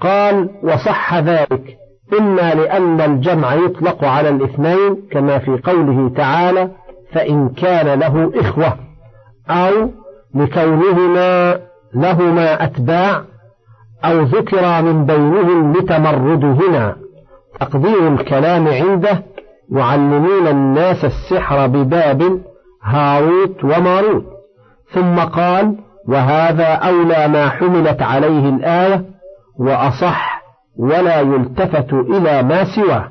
قال وصح ذلك. إما لأن الجمع يطلق على الاثنين كما في قوله تعالى فإن كان له إخوة أو لكونهما لهما أتباع أو ذكر من بينهم لتمردهما. تقدير الكلام عنده يعلمون الناس السحر ببابل هاروت وماروت. ثم قال وهذا أولى ما حملت عليه الآية وأصح ولا يلتفت إلى ما سواه.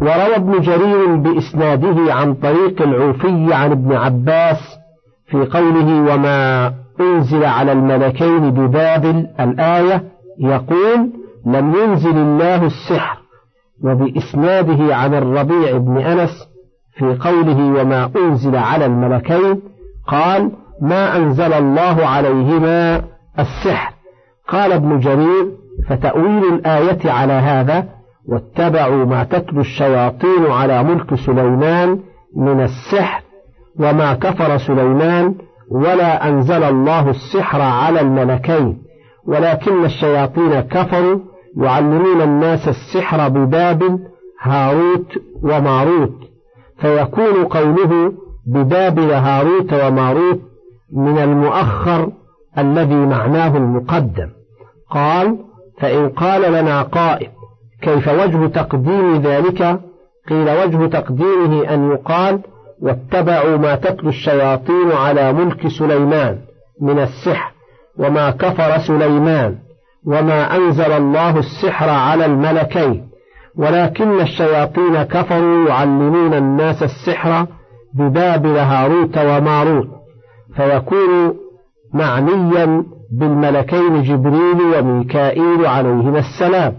وروى ابن جرير بإسناده عن طريق العوفي عن ابن عباس في قوله وما أنزل على الملكين ببابل الآية يقول لم ينزل الله السحر. وبإسناده عن الربيع بن أنس في قوله وما أنزل على الملكين قال ما أنزل الله عليهما السحر. قال ابن جرير فتأويل الآية على هذا واتبعوا ما تتلو الشياطين على ملك سليمان من السحر وما كفر سليمان ولا أنزل الله السحر على الملكين ولكن الشياطين كفروا يعلمون الناس السحر ببابل هاروت وماروت فيكون قوله ببابل هاروت وماروت من المؤخر الذي معناه المقدم. قال فإن قال لنا قائل كيف وجه تقديم ذلك؟ قيل وجه تقديمه أن يقال واتبعوا ما تتلو الشياطين على ملك سليمان من السحر وما كفر سليمان وما أنزل الله السحر على الملكين ولكن الشياطين كفروا يعلمون الناس السحر ببابل هاروت وماروت فيكون معنيا بالملكين جبريل وميكائيل عليهما السلام.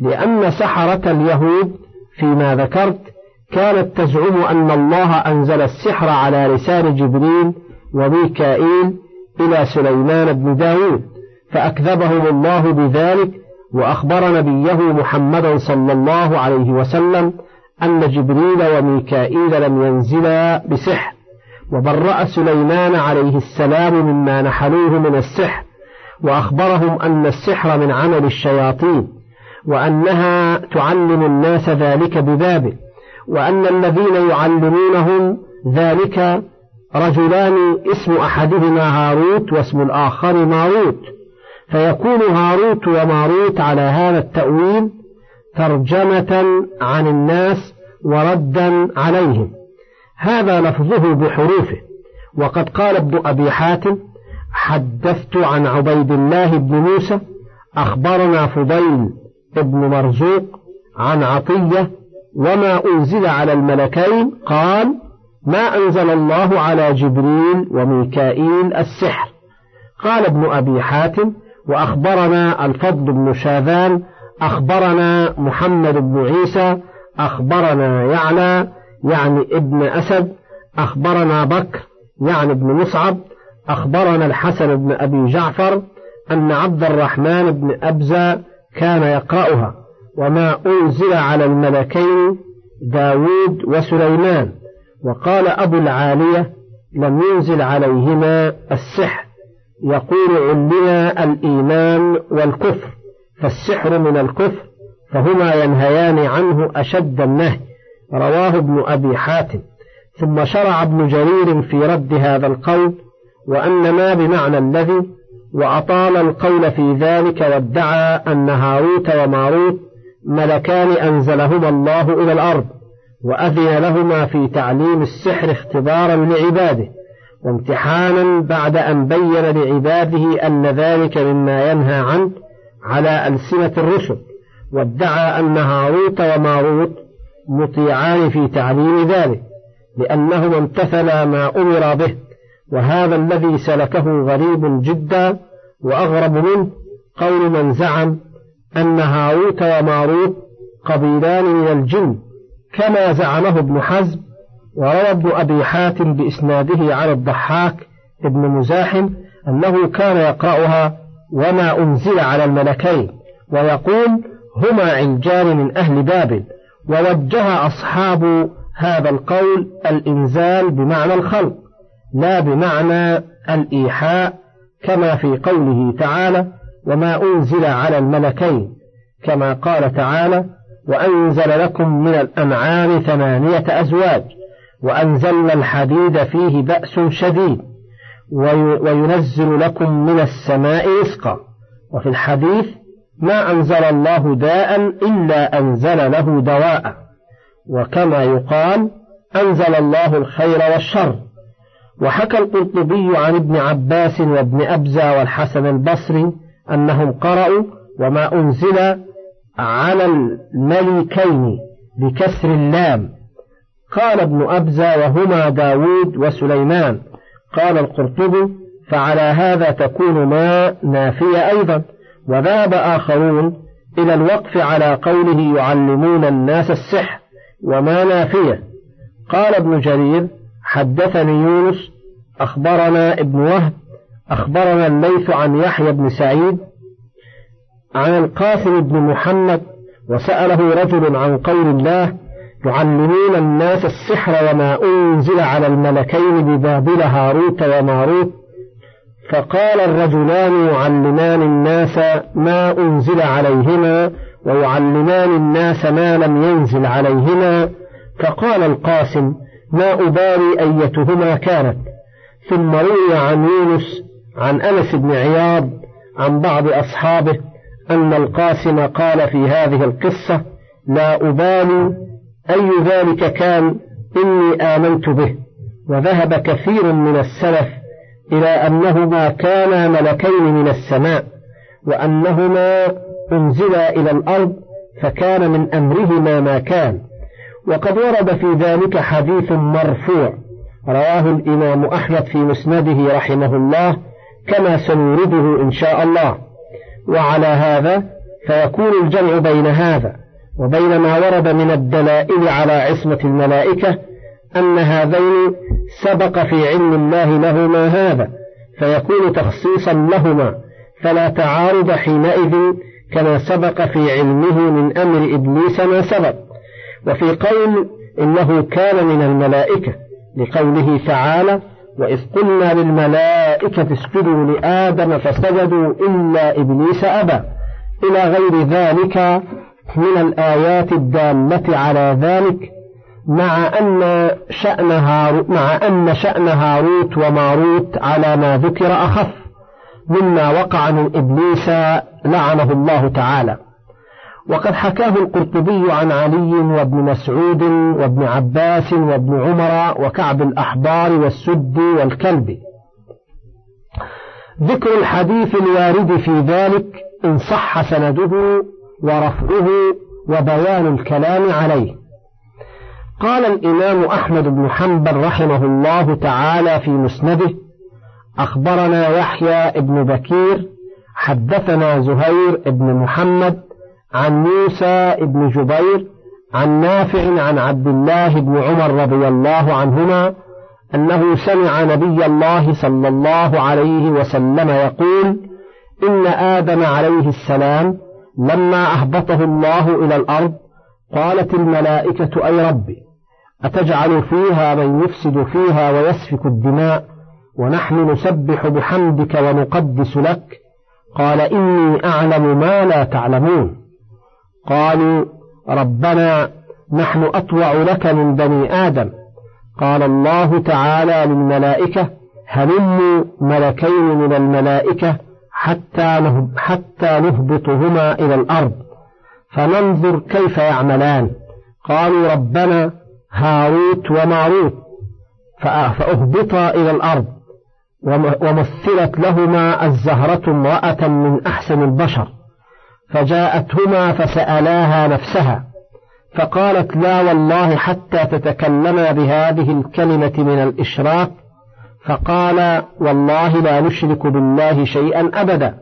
لأن سحرة اليهود فيما ذكرت كانت تزعم أن الله أنزل السحر على لسان جبريل وميكائيل إلى سليمان بن داود فأكذبهم الله بذلك وأخبر نبيه محمدا صلى الله عليه وسلم أن جبريل وميكائيل لم ينزلا بسحر. وبرأ سليمان عليه السلام مما نحلوه من السحر وأخبرهم أن السحر من عمل الشياطين وأنها تعلم الناس ذلك ببابل وأن الذين يعلمونهم ذلك رجلان اسم أحدهما هاروت واسم الآخر ماروت. فيكون هاروت وماروت على هذا التأويل ترجمة عن الناس وردا عليهم. هذا لفظه بحروفه. وقد قال ابن أبي حاتم حدثت عن عبيد الله بن موسى أخبرنا فضيل بن مرزوق عن عطية وما أنزل على الملكين قال ما أنزل الله على جبريل وميكائيل السحر قال ابن أبي حاتم وأخبرنا الفضل بن شاذان أخبرنا محمد بن عيسى أخبرنا يعلى يعني ابن أسد أخبرنا بكر يعني ابن مصعب أخبرنا الحسن بن أبي جعفر أن عبد الرحمن بن أبزة كان يقرأها وما أنزل على الملكين داود وسليمان وقال أبو العالية لم ينزل عليهما السحر يقول علنا الإيمان والكفر فالسحر من الكفر فهما ينهيان عنه أشد النهي. رواه ابن أبي حاتم. ثم شرع ابن جرير في رد هذا القول وأن ما بمعنى الذي وأطال القول في ذلك وادعى أن هاروت وماروت ملكان أنزلهما الله إلى الأرض وأذن لهما في تعليم السحر اختبارا لعباده وامتحانا بعد أن بين لعباده أن ذلك مما ينهى عنه على ألسنة الرسل وادعى أن هاروت وماروت مطيعان في تعليم ذلك لأنهما امتثلا ما أمر به وهذا الذي سلكه غريب جدا وأغرب منه قول من زعم أن هاروت وماروت قبيلان من الجن كما زعمه ابن حزم وروى ابن أبي حاتم بإسناده عن الضحاك ابن مزاحم أنه كان يقرأها وما أنزل على الملكين ويقول هما عجان من أهل بابل ووجه أصحاب هذا القول الإنزال بمعنى الخلق لا بمعنى الإيحاء كما في قوله تعالى وما أنزل على الملكين كما قال تعالى وأنزل لكم من الأنعام ثمانية أزواج وأنزلنا الحديد فيه بأس شديد وينزل لكم من السماء رزقا. وفي الحديث ما أنزل الله داء إلا أنزل له دواء. وكما يقال أنزل الله الخير والشر. وحكى القرطبي عن ابن عباس وابن أبزة والحسن البصري أنهم قرأوا وما أنزل على الملكين بكسر اللام. قال ابن أبزة وهما داود وسليمان. قال القرطبي فعلى هذا تكون ما نافية أيضا. وذهب آخرون إلى الوقف على قوله يعلمون الناس السحر وما نافية. قال ابن جرير حدثني يونس أخبرنا ابن وهب أخبرنا الليث عن يحيى بن سعيد عن القاسم بن محمد وسأله رجل عن قول الله يعلمون الناس السحر وما أنزل على الملكين ببابل هاروت وماروت. فقال الرجلان يعلمان الناس ما أنزل عليهما ويعلمان الناس ما لم ينزل عليهما. فقال القاسم ما أبالي أيتهما كانت. ثم روي عن يونس عن أنس بن عياض عن بعض أصحابه أن القاسم قال في هذه القصة لا أبالي أي ذلك كان إني آمنت به. وذهب كثير من السلف إلى أنهما كانا ملكين من السماء وأنهما أنزلا إلى الأرض فكان من أمرهما ما كان. وقد ورد في ذلك حديث مرفوع رواه الإمام أحمد في مسنده رحمه الله كما سنورده إن شاء الله. وعلى هذا فيكون الجمع بين هذا وبين ما ورد من الدلائل على عصمة الملائكة أن هذين سبق في علم الله لهما هذا فيكون تخصيصا لهما فلا تعارض حينئذ كما سبق في علمه من أمر إبليس ما سبق. وفي قول إنه كان من الملائكة لقوله تعالى وإذ قلنا للملائكة اسجدوا لآدم فسجدوا إلا إبليس أبى. إلى غير ذلك من الآيات الدالة على ذلك مع أن شأن هاروت مع أن شأن هاروت وماروت على ما ذكر أخف مما وقع من إبليس لعنه الله تعالى. وقد حكاه القرطبي عن علي وابن مسعود وابن عباس وابن عمر وكعب الأحبار والسد والكلب. ذكر الحديث الوارد في ذلك إن صح سنده ورفعه وبيان الكلام عليه. قال الإمام أحمد بن حنبل رحمه الله تعالى في مسنده أخبرنا يحيى بن بكير حدثنا زهير بن محمد عن موسى بن جبير عن نافع عن عبد الله بن عمر رضي الله عنهما أنه سمع نبي الله صلى الله عليه وسلم يقول إن آدم عليه السلام لما أهبطه الله إلى الأرض قالت الملائكة أي ربي؟ أتجعل فيها من يفسد فيها ويسفك الدماء ونحن نسبح بحمدك ونقدس لك؟ قال إني أعلم ما لا تعلمون. قالوا ربنا نحن أطوع لك من بني آدم. قال الله تعالى للملائكة هلموا ملكين من الملائكة حتى حتى نهبطهما إلى الأرض. فننظر كيف يعملان. قالوا ربنا هاروت وماروت فأهبطا إلى الأرض ومثلت لهما الزهرة امرأة من أحسن البشر فجاءتهما فسألاها نفسها فقالت لا والله حتى تتكلما بهذه الكلمة من الإشراك فقال والله لا نشرك بالله شيئا أبدا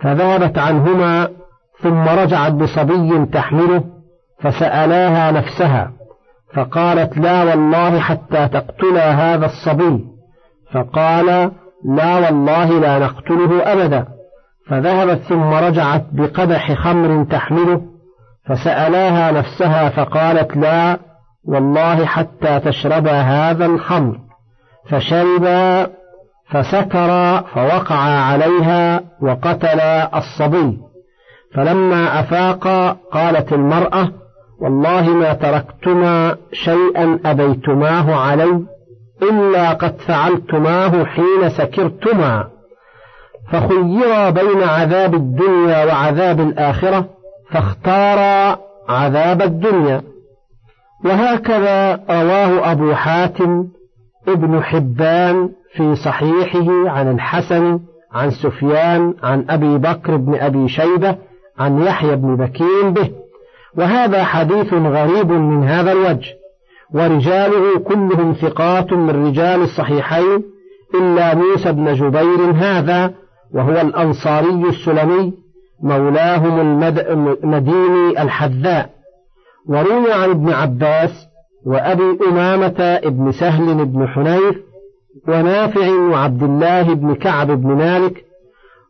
فذهبت عنهما ثم رجعت بصبي تحمله فسألاها نفسها. فقالت لا والله حتى تقتلا هذا الصبي. فقال لا والله لا نقتله أبدا. فذهبت ثم رجعت بقدح خمر تحمله فسألاها نفسها فقالت لا والله حتى تشرب هذا الخمر. فشربا فسكر فوقع عليها وقتل الصبي. فلما أفاق قالت المرأة والله ما تركتما شيئا أبيتماه علي إلا قد فعلتماه حين سكرتما. فخيرا بين عذاب الدنيا وعذاب الآخرة فاختارا عذاب الدنيا. وهكذا رواه أبو حاتم ابن حبان في صحيحه عن الحسن عن سفيان عن أبي بكر بن أبي شيبة عن يحيى بن بكير به. وهذا حديث غريب من هذا الوجه ورجاله كلهم ثقات من رجال الصحيحين إلا موسى بن جبير هذا وهو الأنصاري السلمي مولاهم المديني الحذاء. وروي عن ابن عباس وأبي أمامة ابن سهل بن حنيف ونافع وعبد الله بن كعب بن مالك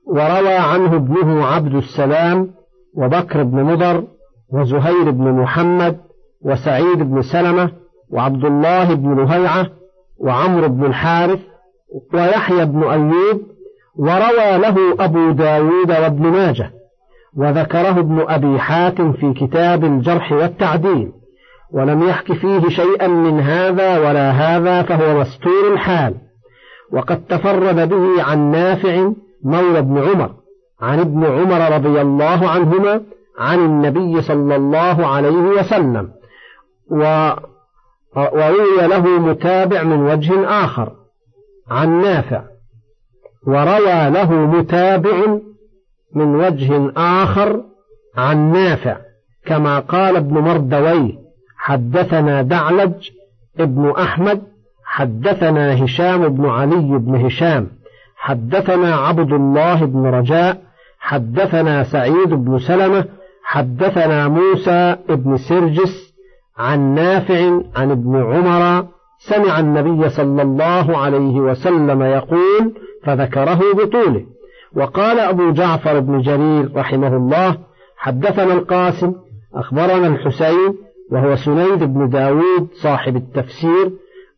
وروى عنه ابنه عبد السلام وبكر بن مضر وزهير بن محمد وسعيد بن سلمة وعبد الله بن لهيعة وعمرو بن الحارث ويحيى بن أيوب وروى له أبو داود وابن ماجه وذكره ابن أبي حاتم في كتاب الجرح والتعديل ولم يحك فيه شيئا من هذا ولا هذا فهو مستور الحال وقد تفرد به عن نافع مولى ابن عمر عن ابن عمر رضي الله عنهما عن النبي صلى الله عليه وسلم وروي له متابع من وجه آخر عن نافع وروى له متابع من وجه آخر عن نافع كما قال ابن مردويه حدثنا دعلج ابن أحمد حدثنا هشام بن علي بن هشام حدثنا عبد الله بن رجاء حدثنا سعيد بن سلمة حدثنا موسى بن سرجس عن نافع عن ابن عمر سمع النبي صلى الله عليه وسلم يقول فذكره بطوله. وقال أبو جعفر بن جرير رحمه الله حدثنا القاسم أخبرنا الحسين وهو سنيد بن داود صاحب التفسير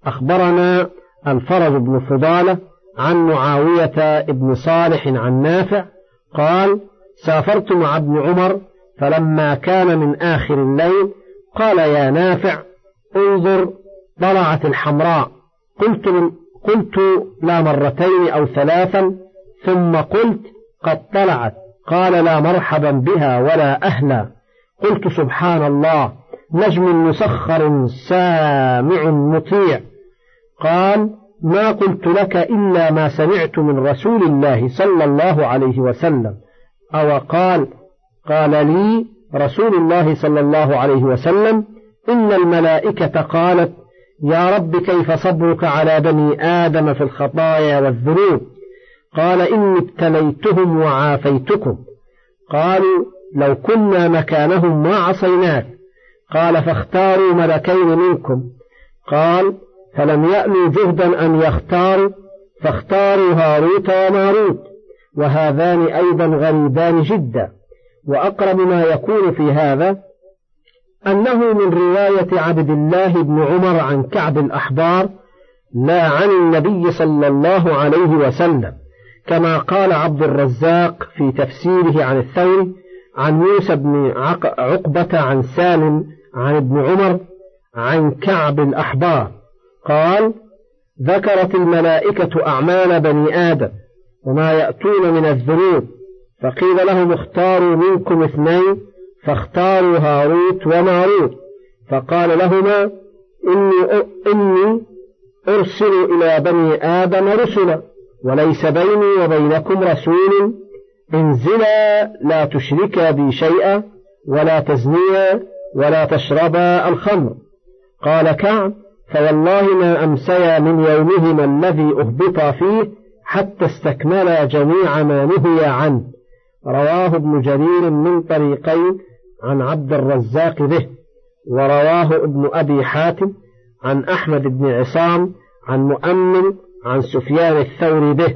أخبرنا الفرج بن فضالة عن معاوية بن صالح عن نافع قال سافرت مع ابن عمر فلما كان من آخر الليل قال يا نافع انظر طلعت الحمراء قلت قلت لا مرتين أو ثلاثا ثم قلت قد طلعت. قال لا مرحبا بها ولا أهلا. قلت سبحان الله نجم مسخر سامع مطيع. قال ما قلت لك إلا ما سمعت من رسول الله صلى الله عليه وسلم. أو قال قال لي رسول الله صلى الله عليه وسلم إن الملائكة قالت يا رب كيف صبرك على بني آدم في الخطايا والذنوب؟ قال إني ابتليتهم وعافيتكم. قالوا لو كنا مكانهم ما عصيناك. قال فاختاروا ملكين منكم. قال فلم يألوا جهدا أن يختاروا فاختاروا هاروت وماروت وهذان أيضا غريبان جدا. وأقرب ما يكون في هذا أنه من رواية عبد الله بن عمر عن كعب الأحبار لا عن النبي صلى الله عليه وسلم كما قال عبد الرزاق في تفسيره عن الثوري عن موسى بن عقبة عن سالم عن ابن عمر عن كعب الأحبار. قال ذكرت الملائكة أعمال بني آدم وما يأتون من الذنوب فقيل لهم اختاروا منكم اثنين فاختاروا هاروت وماروت فقال لهما إني, إني أرسل إلى بني آدم رسلا وليس بيني وبينكم رسول. انزلا لا تشركا بي شيئا ولا تزنيا ولا تشربا الخمر. قال كعب فوالله ما أمسيا من يومهما الذي أهبطا فيه حتى استكملا جميع ما نهي عنه. رواه ابن جرير من طريقين عن عبد الرزاق به ورواه ابن أبي حاتم عن أحمد بن عصام عن مؤمن عن سفيان الثوري به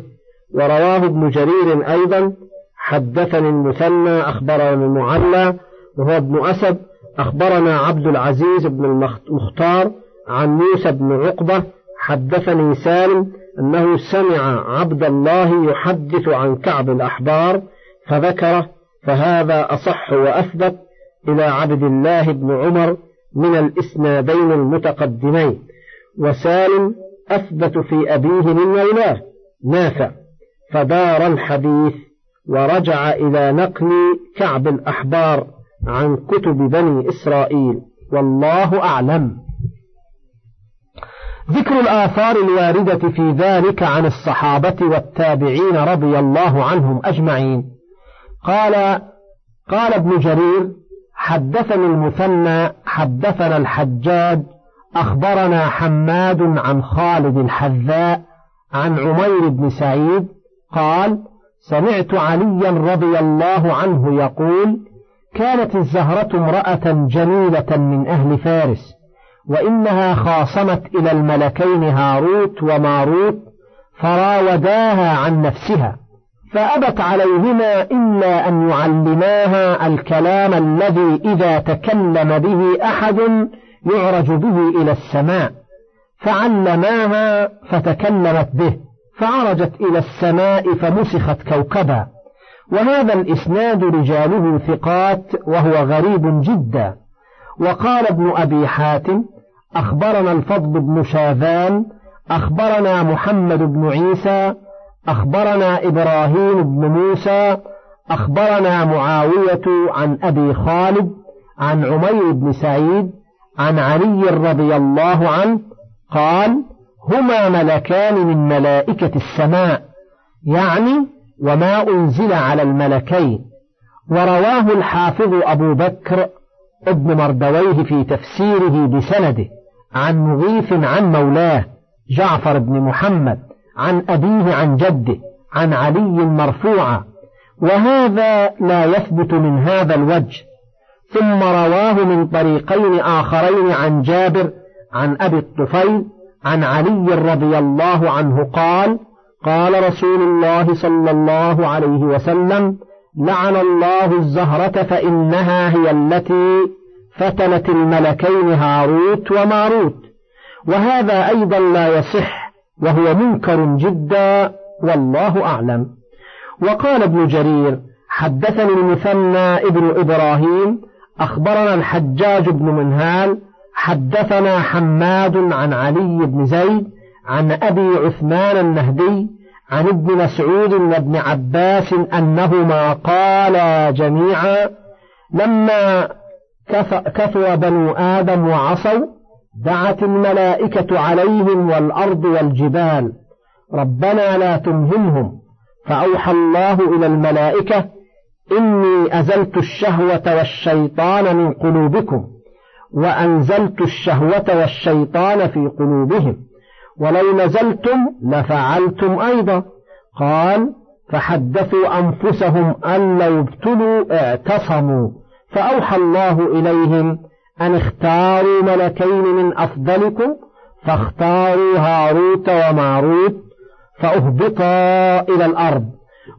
ورواه ابن جرير أيضا حدثني المثنى أخبرنا المعلى وهو ابن أسد أخبرنا عبد العزيز بن المختار عن موسى بن عقبة حدثني سالم أنه سمع عبد الله يحدث عن كعب الأحبار فذكره فهذا أصح وأثبت إلى عبد الله بن عمر من الإسنادين المتقدمين. وسالم أثبت في أبيه من مولاه نافع فدار الحديث ورجع إلى نقل كعب الأحبار عن كتب بني إسرائيل والله أعلم. ذكر الآثار الواردة في ذلك عن الصحابة والتابعين رضي الله عنهم أجمعين. قال قال ابن جرير حدثني المثنى حدثنا الحجاج أخبرنا حماد عن خالد الحذاء عن عمير بن سعيد قال سمعت عليا رضي الله عنه يقول كانت الزهرة امرأة جميلة من أهل فارس وإنها خاصمت إلى الملكين هاروت وماروت فراوداها عن نفسها. فأبت عليهما إلا أن يعلماها الكلام الذي إذا تكلم به أحد يعرج به إلى السماء. فعلماها فتكلمت به فعرجت إلى السماء فمسخت كوكبا. وهذا الإسناد رجاله ثقات وهو غريب جدا. وقال ابن أبي حاتم أخبرنا الفضل بن شاذان أخبرنا محمد بن عيسى أخبرنا إبراهيم بن موسى أخبرنا معاوية عن أبي خالد عن عمير بن سعيد عن علي رضي الله عنه قال هما ملكان من ملائكة السماء يعني وما أنزل على الملكين ورواه الحافظ أبو بكر ابن مردويه في تفسيره بسنده عن مغيث عن مولاه جعفر بن محمد. عن أبيه عن جده عن علي مرفوعا. وهذا لا يثبت من هذا الوجه. ثم رواه من طريقين آخرين عن جابر عن أبي الطفيل عن علي رضي الله عنه قال قال رسول الله صلى الله عليه وسلم لعن الله الزهرة فإنها هي التي فتنت الملكين هاروت وماروت. وهذا أيضا لا يصح وهو منكر جدا والله أعلم. وقال ابن جرير حدثني المثنى ابن إبراهيم أخبرنا الحجاج بن منهال حدثنا حماد عن علي بن زيد عن أبي عثمان النهدي عن ابن مسعود وابن عباس أنهما قالا جميعا لما كثر بنو آدم وعصوا دعت الملائكة عليهم والأرض والجبال. ربنا لا تمهمهم فأوحى الله إلى الملائكة إني أزلت الشهوة والشيطان من قلوبكم وأنزلت الشهوة والشيطان في قلوبهم. ولو نزلتم لفعلتم أيضا. قال فحدثوا أنفسهم أن لو ابتلوا اعتصموا. فأوحى الله إليهم أن اختاروا ملكين من أفضلكم فاختاروا هاروت وماروت فأهبطا إلى الأرض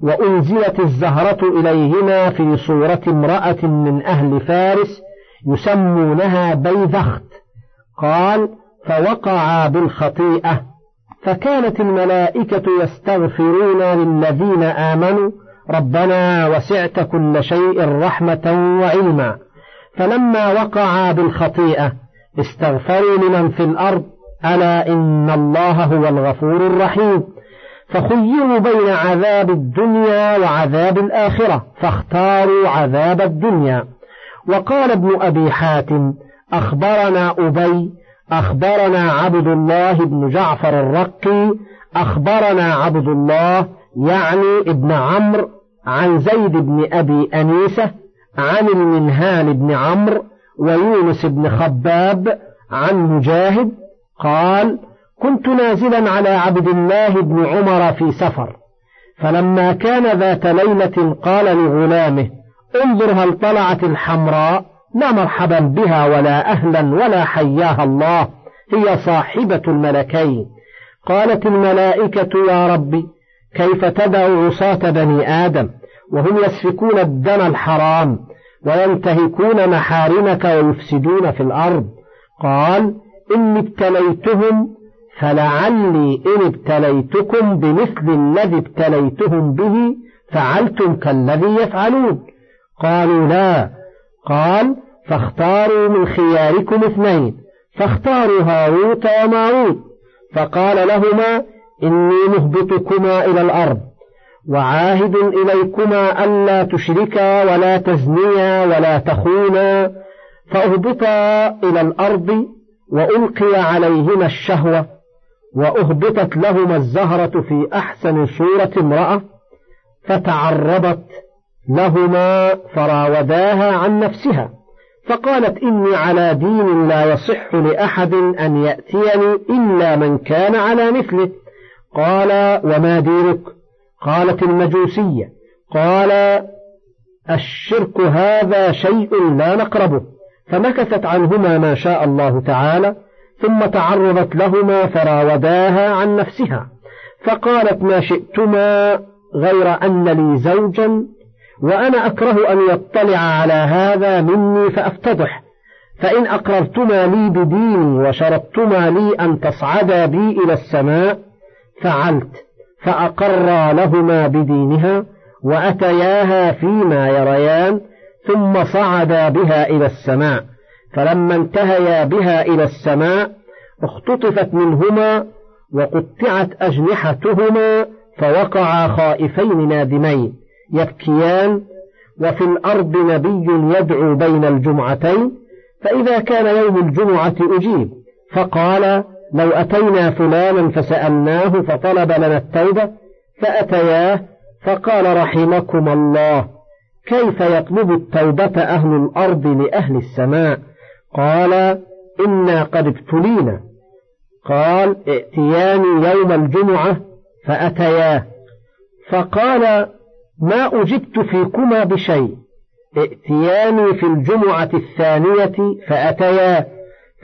وأنزلت الزهرة إليهما في صورة امرأة من أهل فارس يسمونها بيذخت. قال فوقعا بالخطيئة فكانت الملائكة يستغفرون للذين آمنوا ربنا وسعت كل شيء رحمة وعلما. فلما وقعا بالخطيئة استغفروا لمن في الأرض ألا إن الله هو الغفور الرحيم. فخيروا بين عذاب الدنيا وعذاب الآخرة فاختاروا عذاب الدنيا. وقال ابن أبي حاتم أخبرنا أبي أخبرنا عبد الله بن جعفر الرقي أخبرنا عبد الله يعني ابن عمرو عن زيد بن أبي أنيسة عن المنهال بن عمرو ويونس بن خباب عن مجاهد قال كنت نازلا على عبد الله بن عمر في سفر فلما كان ذات ليلة قال لغلامه انظر هل طلعت الحمراء لا مرحبا بها ولا أهلا ولا حياها الله هي صاحبة الملكين. قالت الملائكة يا ربي كيف تدع عصاة بني آدم؟ وهم يسفكون الدم الحرام وينتهكون محارمك ويفسدون في الأرض. قال إني ابتليتهم فلعلي إن ابتليتكم بمثل الذي ابتليتهم به فعلتم كالذي يفعلون. قالوا لا. قال فاختاروا من خياركم اثنين فاختاروا هاروت وماروت. فقال لهما إني مهبطكما إلى الأرض. وعاهد إليكما ألا تشركا ولا تزنيا ولا تخونا فأهبطا إلى الأرض وألقي عليهما الشهوة وأهبطت لهما الزهرة في أحسن صورة امرأة فتعرضت لهما فراوداها عن نفسها فقالت إني على دين لا يصح لأحد أن يأتيني إلا من كان على مثله قال وما دينك قالت المجوسية قال الشرك هذا شيء لا نقربه. فمكثت عنهما ما شاء الله تعالى ثم تعرضت لهما فراوداها عن نفسها. فقالت ما شئتما غير أن لي زوجا وأنا أكره أن يطلع على هذا مني فأفتضح. فإن أقررتما لي بديني وشرطتما لي أن تصعدا بي إلى السماء فعلت. فأقرا لهما بدينها وأتياها فيما يريان ثم صعدا بها إلى السماء. فلما انتهيا بها إلى السماء اختطفت منهما وقطعت أجنحتهما فوقعا خائفين نادمين. يبكيان وفي الأرض نبي يدعو بين الجمعتين فإذا كان يوم الجمعة أجيب. فقال لو أتينا فلانا فسألناه فطلب لنا التوبة فأتياه فقال رحمكم الله كيف يطلب التوبة أهل الأرض لأهل السماء؟ قال إنا قد ابتلينا. قال ائتياني يوم الجمعة فأتياه. فقال ما أجبت فيكما بشيء ائتياني في الجمعة الثانية فأتيا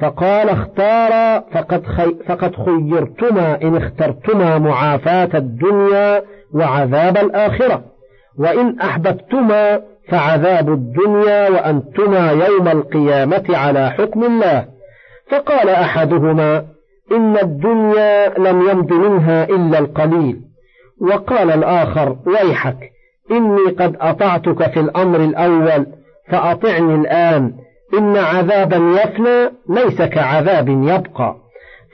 فقال اختارا فقد, خي فقد خيرتما إن اخترتما معافاة الدنيا وعذاب الآخرة. وإن أحببتما فعذاب الدنيا وأنتما يوم القيامة على حكم الله. فقال أحدهما إن الدنيا لم يمض منها إلا القليل. وقال الآخر ويحك إني قد أطعتك في الأمر الأول فأطعني الآن إن عذابا يفنى ليس كعذاب يبقى.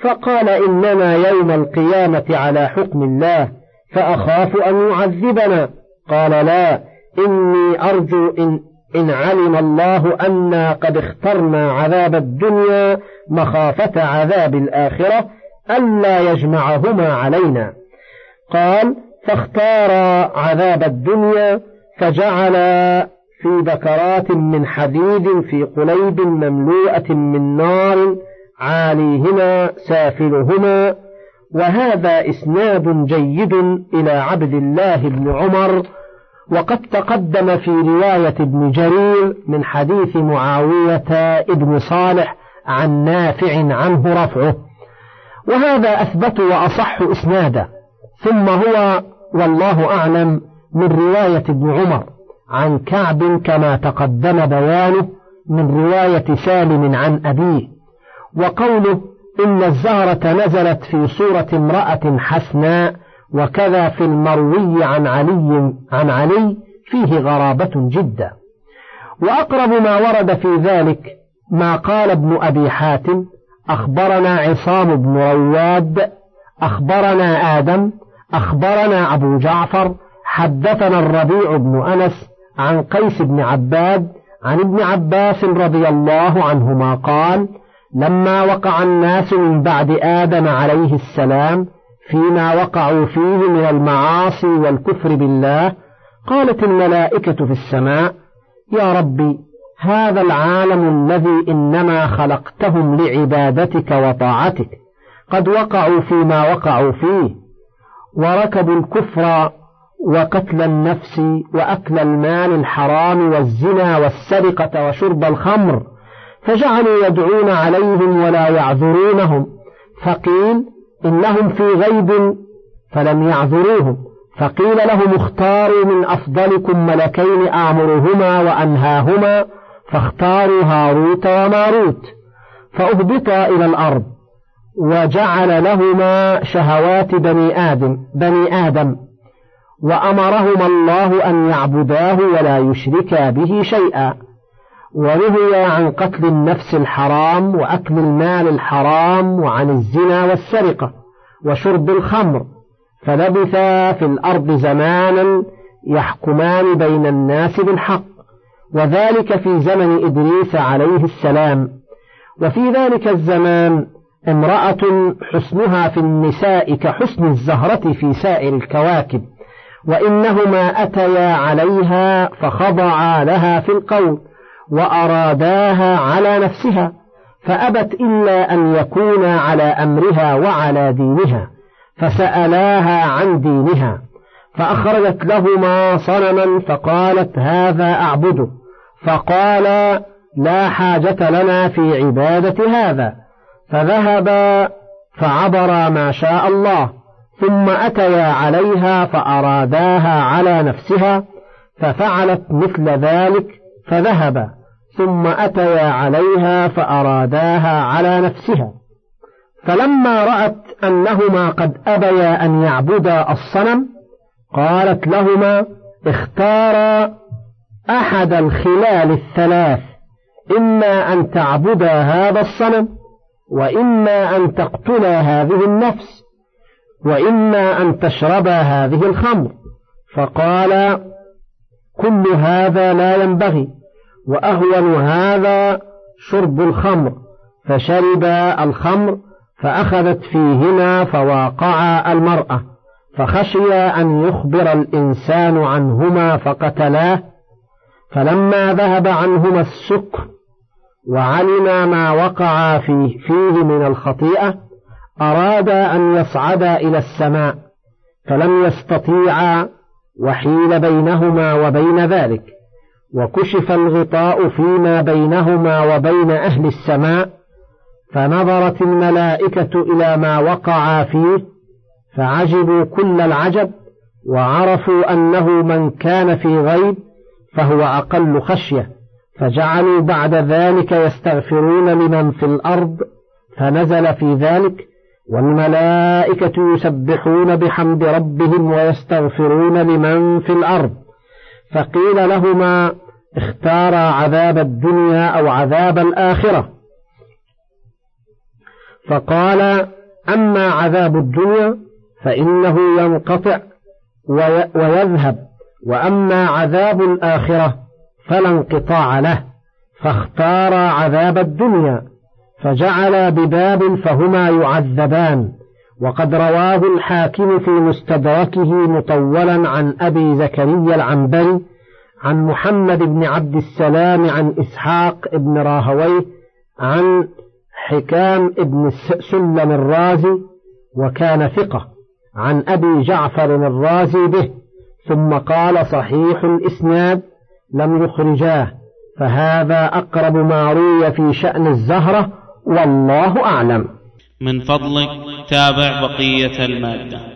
فقال إننا يوم القيامة على حكم الله فأخاف أن يعذبنا. قال لا إني أرجو إن, إن علم الله أنا قد اخترنا عذاب الدنيا مخافة عذاب الآخرة ألا يجمعهما علينا. قال فاختار عذاب الدنيا فجعل في ذكرات من حديد في قليب مملوءة من نار عاليهما سافلهما. وهذا إسناد جيد إلى عبد الله بن عمر. وقد تقدم في رواية ابن جرير من حديث معاوية ابن صالح عن نافع عنه رفعه. وهذا أثبت وأصح إسنادا ثم هو والله أعلم من رواية ابن عمر. عن كعب كما تقدم بيانه من رواية سالم عن أبيه وقوله إن الزهرة نزلت في صورة امرأة حسناء وكذا في المروي عن علي عن علي فيه غرابة جدا. وأقرب ما ورد في ذلك ما قال ابن أبي حاتم أخبرنا عصام بن رواد أخبرنا آدم أخبرنا أبو جعفر حدثنا الربيع بن أنس عن قيس بن عباد عن ابن عباس رضي الله عنهما قال لما وقع الناس من بعد آدم عليه السلام فيما وقعوا فيه من المعاصي والكفر بالله قالت الملائكة في السماء يا ربي هذا العالم الذي إنما خلقتهم لعبادتك وطاعتك قد وقعوا فيما وقعوا فيه وركبوا الكفر وقتل النفس وأكل المال الحرام والزنا والسرقة وشرب الخمر فجعلوا يدعون عليهم ولا يعذرونهم. فقيل إنهم في غيب فلم يعذروهم. فقيل لهم اختاروا من أفضلكم ملكين آمرهما وأنهاهما فاختاروا هاروت وماروت. فأهبطا إلى الأرض وجعل لهما شهوات بني آدم بني آدم. وأمرهما الله أن يعبداه ولا يشركا به شيئا. ونهي عن قتل النفس الحرام وأكل المال الحرام وعن الزنا والسرقة وشرب الخمر فلبثا في الأرض زمانا يحكمان بين الناس بالحق. وذلك في زمن إدريس عليه السلام. وفي ذلك الزمان امرأة حسنها في النساء كحسن الزهرة في سائر الكواكب. وإنهما أتيا عليها فخضعا لها في القول وأراداها على نفسها فأبت إلا أن يكونا على أمرها وعلى دينها فسألاها عن دينها فأخرجت لهما صنما فقالت هذا أعبده فقال لا حاجة لنا في عبادة هذا فذهبا فعبرا ما شاء الله. ثم أتيا عليها فأراداها على نفسها ففعلت مثل ذلك فذهبا ثم أتيا عليها فأراداها على نفسها. فلما رأت أنهما قد أبيا أن يعبدا الصنم قالت لهما اختارا أحد الخلال الثلاث إما أن تعبدا هذا الصنم وإما أن تقتلا هذه النفس. وإما أن تشربا هذه الخمر. فقال كل هذا لا ينبغي وأهون هذا شرب الخمر. فشربا الخمر فأخذت فيهما فواقعا المرأة. فخشيا أن يخبر الإنسان عنهما فقتلاه. فلما ذهب عنهما السكر وعلما ما وقعا فيه, فيه من الخطيئة أرادا أن يصعدا إلى السماء فلم يستطيعا وحيل بينهما وبين ذلك. وكشف الغطاء فيما بينهما وبين أهل السماء فنظرت الملائكة إلى ما وقعا فيه فعجبوا كل العجب وعرفوا أنه من كان في غيب فهو أقل خشية. فجعلوا بعد ذلك يستغفرون لمن في الأرض فنزل في ذلك والملائكة يسبحون بحمد ربهم ويستغفرون لمن في الأرض. فقيل لهما اختارا عذاب الدنيا أو عذاب الآخرة. فقال أما عذاب الدنيا فإنه ينقطع ويذهب وأما عذاب الآخرة فلا انقطاع له فاختار عذاب الدنيا. فجعل بباب فهما يعذبان. وقد رواه الحاكم في مستدركه مطولا عن أبي زكريا العنبري عن محمد بن عبد السلام عن إسحاق بن راهويه عن حكام بن سلم الرازي وكان ثقة عن أبي جعفر الرازي به ثم قال صحيح الإسناد لم يخرجاه فهذا أقرب ما روي في شأن الزهرة والله أعلم. من فضلك تابع بقية المادة.